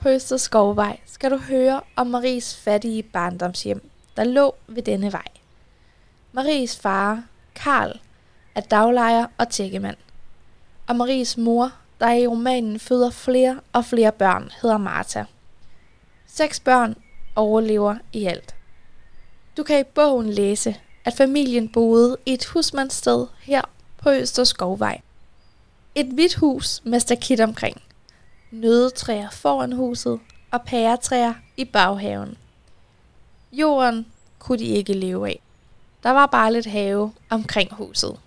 På Østerskovvej skal du høre om Maries fattige barndomshjem, der lå ved denne vej. Maries far, Karl, er daglejer og tækkemand. Og Maries mor, der i romanen føder flere og flere børn, hedder Martha. Seks børn overlever i alt. Du kan i bogen læse, at familien boede i et husmandssted her på Østerskovvej. Et hvidt hus med stakit omkring. Nødetræer foran huset og pæretræer i baghaven. Jorden kunne de ikke leve af. Der var bare lidt have omkring huset.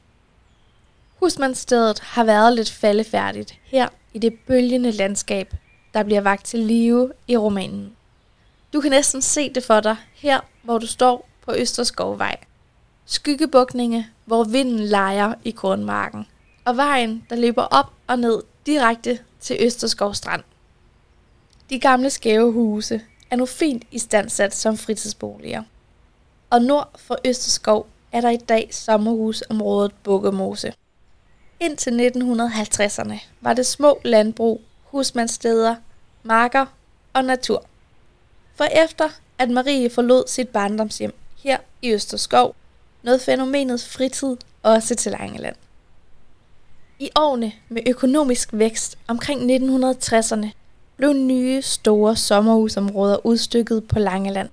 Husmandsstedet har været lidt faldefærdigt her i det bølgende landskab, der bliver vagt til live i romanen. Du kan næsten se det for dig her, hvor du står på Østerskovvej. Skyggebukninge, hvor vinden leger i kornmarken, og vejen, der løber op og ned direkte til Østerskov Strand. De gamle skæve huse er nu fint istandsat som fritidsboliger. Og nord for Østerskov er der i dag sommerhusområdet Bukkemose. Indtil 1950'erne var det små landbrug, husmandssteder, marker og natur. For efter at Marie forlod sit barndomshjem her i Østerskov, nåede fænomenet fritid også til Langeland. I årene med økonomisk vækst omkring 1960'erne blev nye store sommerhusområder udstykket på Langeland.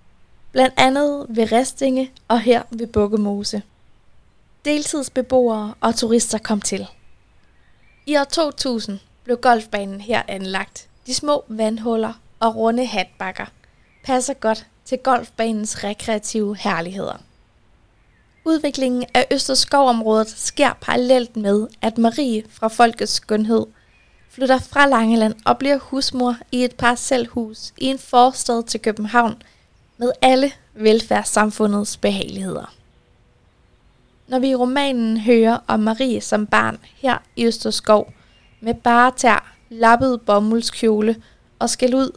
Blandt andet ved Restinge og her ved Bukkemose. Deltidsbeboere og turister kom til. I år 2000 blev golfbanen her anlagt. De små vandhuller og runde hatbakker passer godt til golfbanens rekreative herligheder. Udviklingen af Østerskovområdet sker parallelt med, at Marie fra Folkets Skønhed flytter fra Langeland og bliver husmor i et parcelhus i en forstad til København med alle velfærdssamfundets behageligheder. Når vi i romanen hører om Marie som barn her i Østerskov med bare tær, lappet bomuldskjole og skæld ud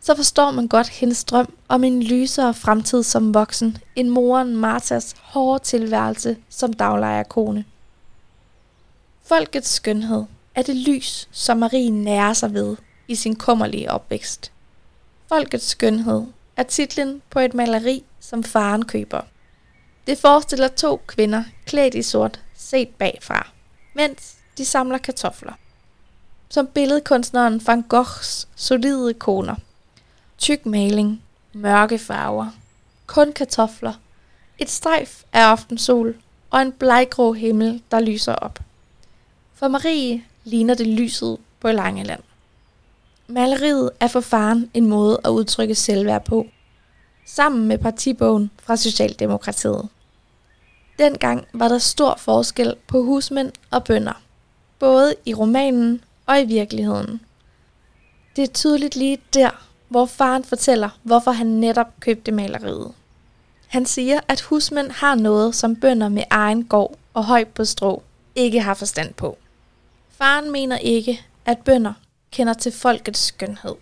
så forstår man godt hendes drøm om en lysere fremtid som voksen, end moren Martas hårde tilværelse som daglejerkone. Folkets skønhed er det lys, som Marie nærer sig ved i sin kummerlige opvækst. Folkets skønhed er titlen på et maleri, som faren køber. Det forestiller to kvinder klædt i sort, set bagfra, mens de samler kartofler. Som billedkunstneren Van Goghs solide koner – tyk maling, mørke farver, kun kartofler, et strejf af aftensol og en bleggrå himmel, der lyser op. For Marie ligner det lyset på Langeland. Maleriet er for faren en måde at udtrykke selvværd på, sammen med partibogen fra Socialdemokratiet. Dengang var der stor forskel på husmænd og bønder, både i romanen og i virkeligheden. Det er tydeligt lige der, hvor faren fortæller, hvorfor han netop købte maleriet. Han siger, at husmænd har noget, som bønder med egen gård og højt på strå ikke har forstand på. Faren mener ikke, at bønder kender til folkets skønhed.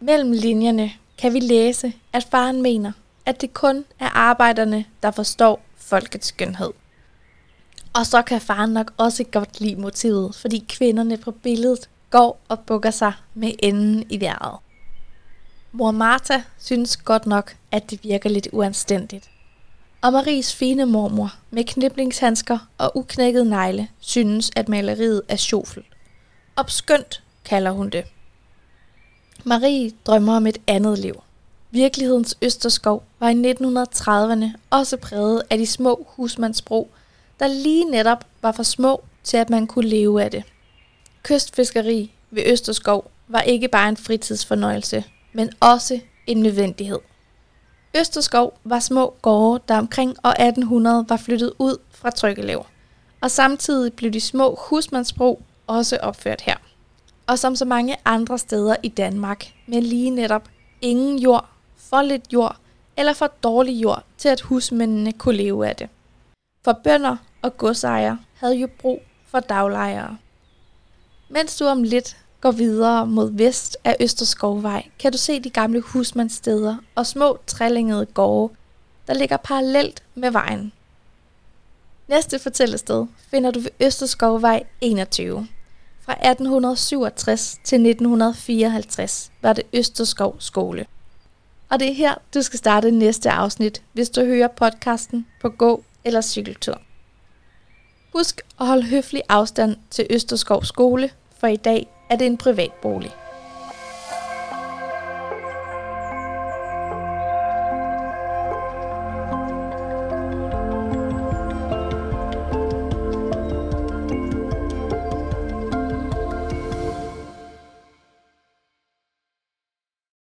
Mellem linjerne kan vi læse, at faren mener, at det kun er arbejderne, der forstår folkets skønhed. Og så kan faren nok også godt lide motivet, fordi kvinderne på billedet går og bukker sig med enden i vejret. Mor Martha synes godt nok, at det virker lidt uanstændigt. Og Maries fine mormor med kniblingshandsker og uknækket negle synes, at maleriet er sjofel. Opskønt kalder hun det. Marie drømmer om et andet liv. Virkelighedens Østerskov var i 1930'erne også præget af de små husmandsbrug, der lige netop var for små til, at man kunne leve af det. Kystfiskeri ved Østerskov var ikke bare en fritidsfornøjelse, men også en nødvendighed. Østerskov var små gårde, der omkring år 1800 var flyttet ud fra Trykkelev, og samtidig blev de små husmandsbrug også opført her. Og som så mange andre steder i Danmark, med lige netop ingen jord, for lidt jord eller for dårlig jord til at husmændene kunne leve af det. For bønder og godsejere havde jo brug for daglejere. Mens du om lidt går videre mod vest af Østerskovvej, kan du se de gamle husmandssteder og små trællingede gårde, der ligger parallelt med vejen. Næste fortællested finder du ved Østerskovvej 21. Fra 1867 til 1954 var det Østerskov skole. Og det er her, du skal starte næste afsnit, hvis du hører podcasten på gå- eller cykeltur. Husk at holde høflig afstand til Østerskov skole, for i dag er det en privat bolig.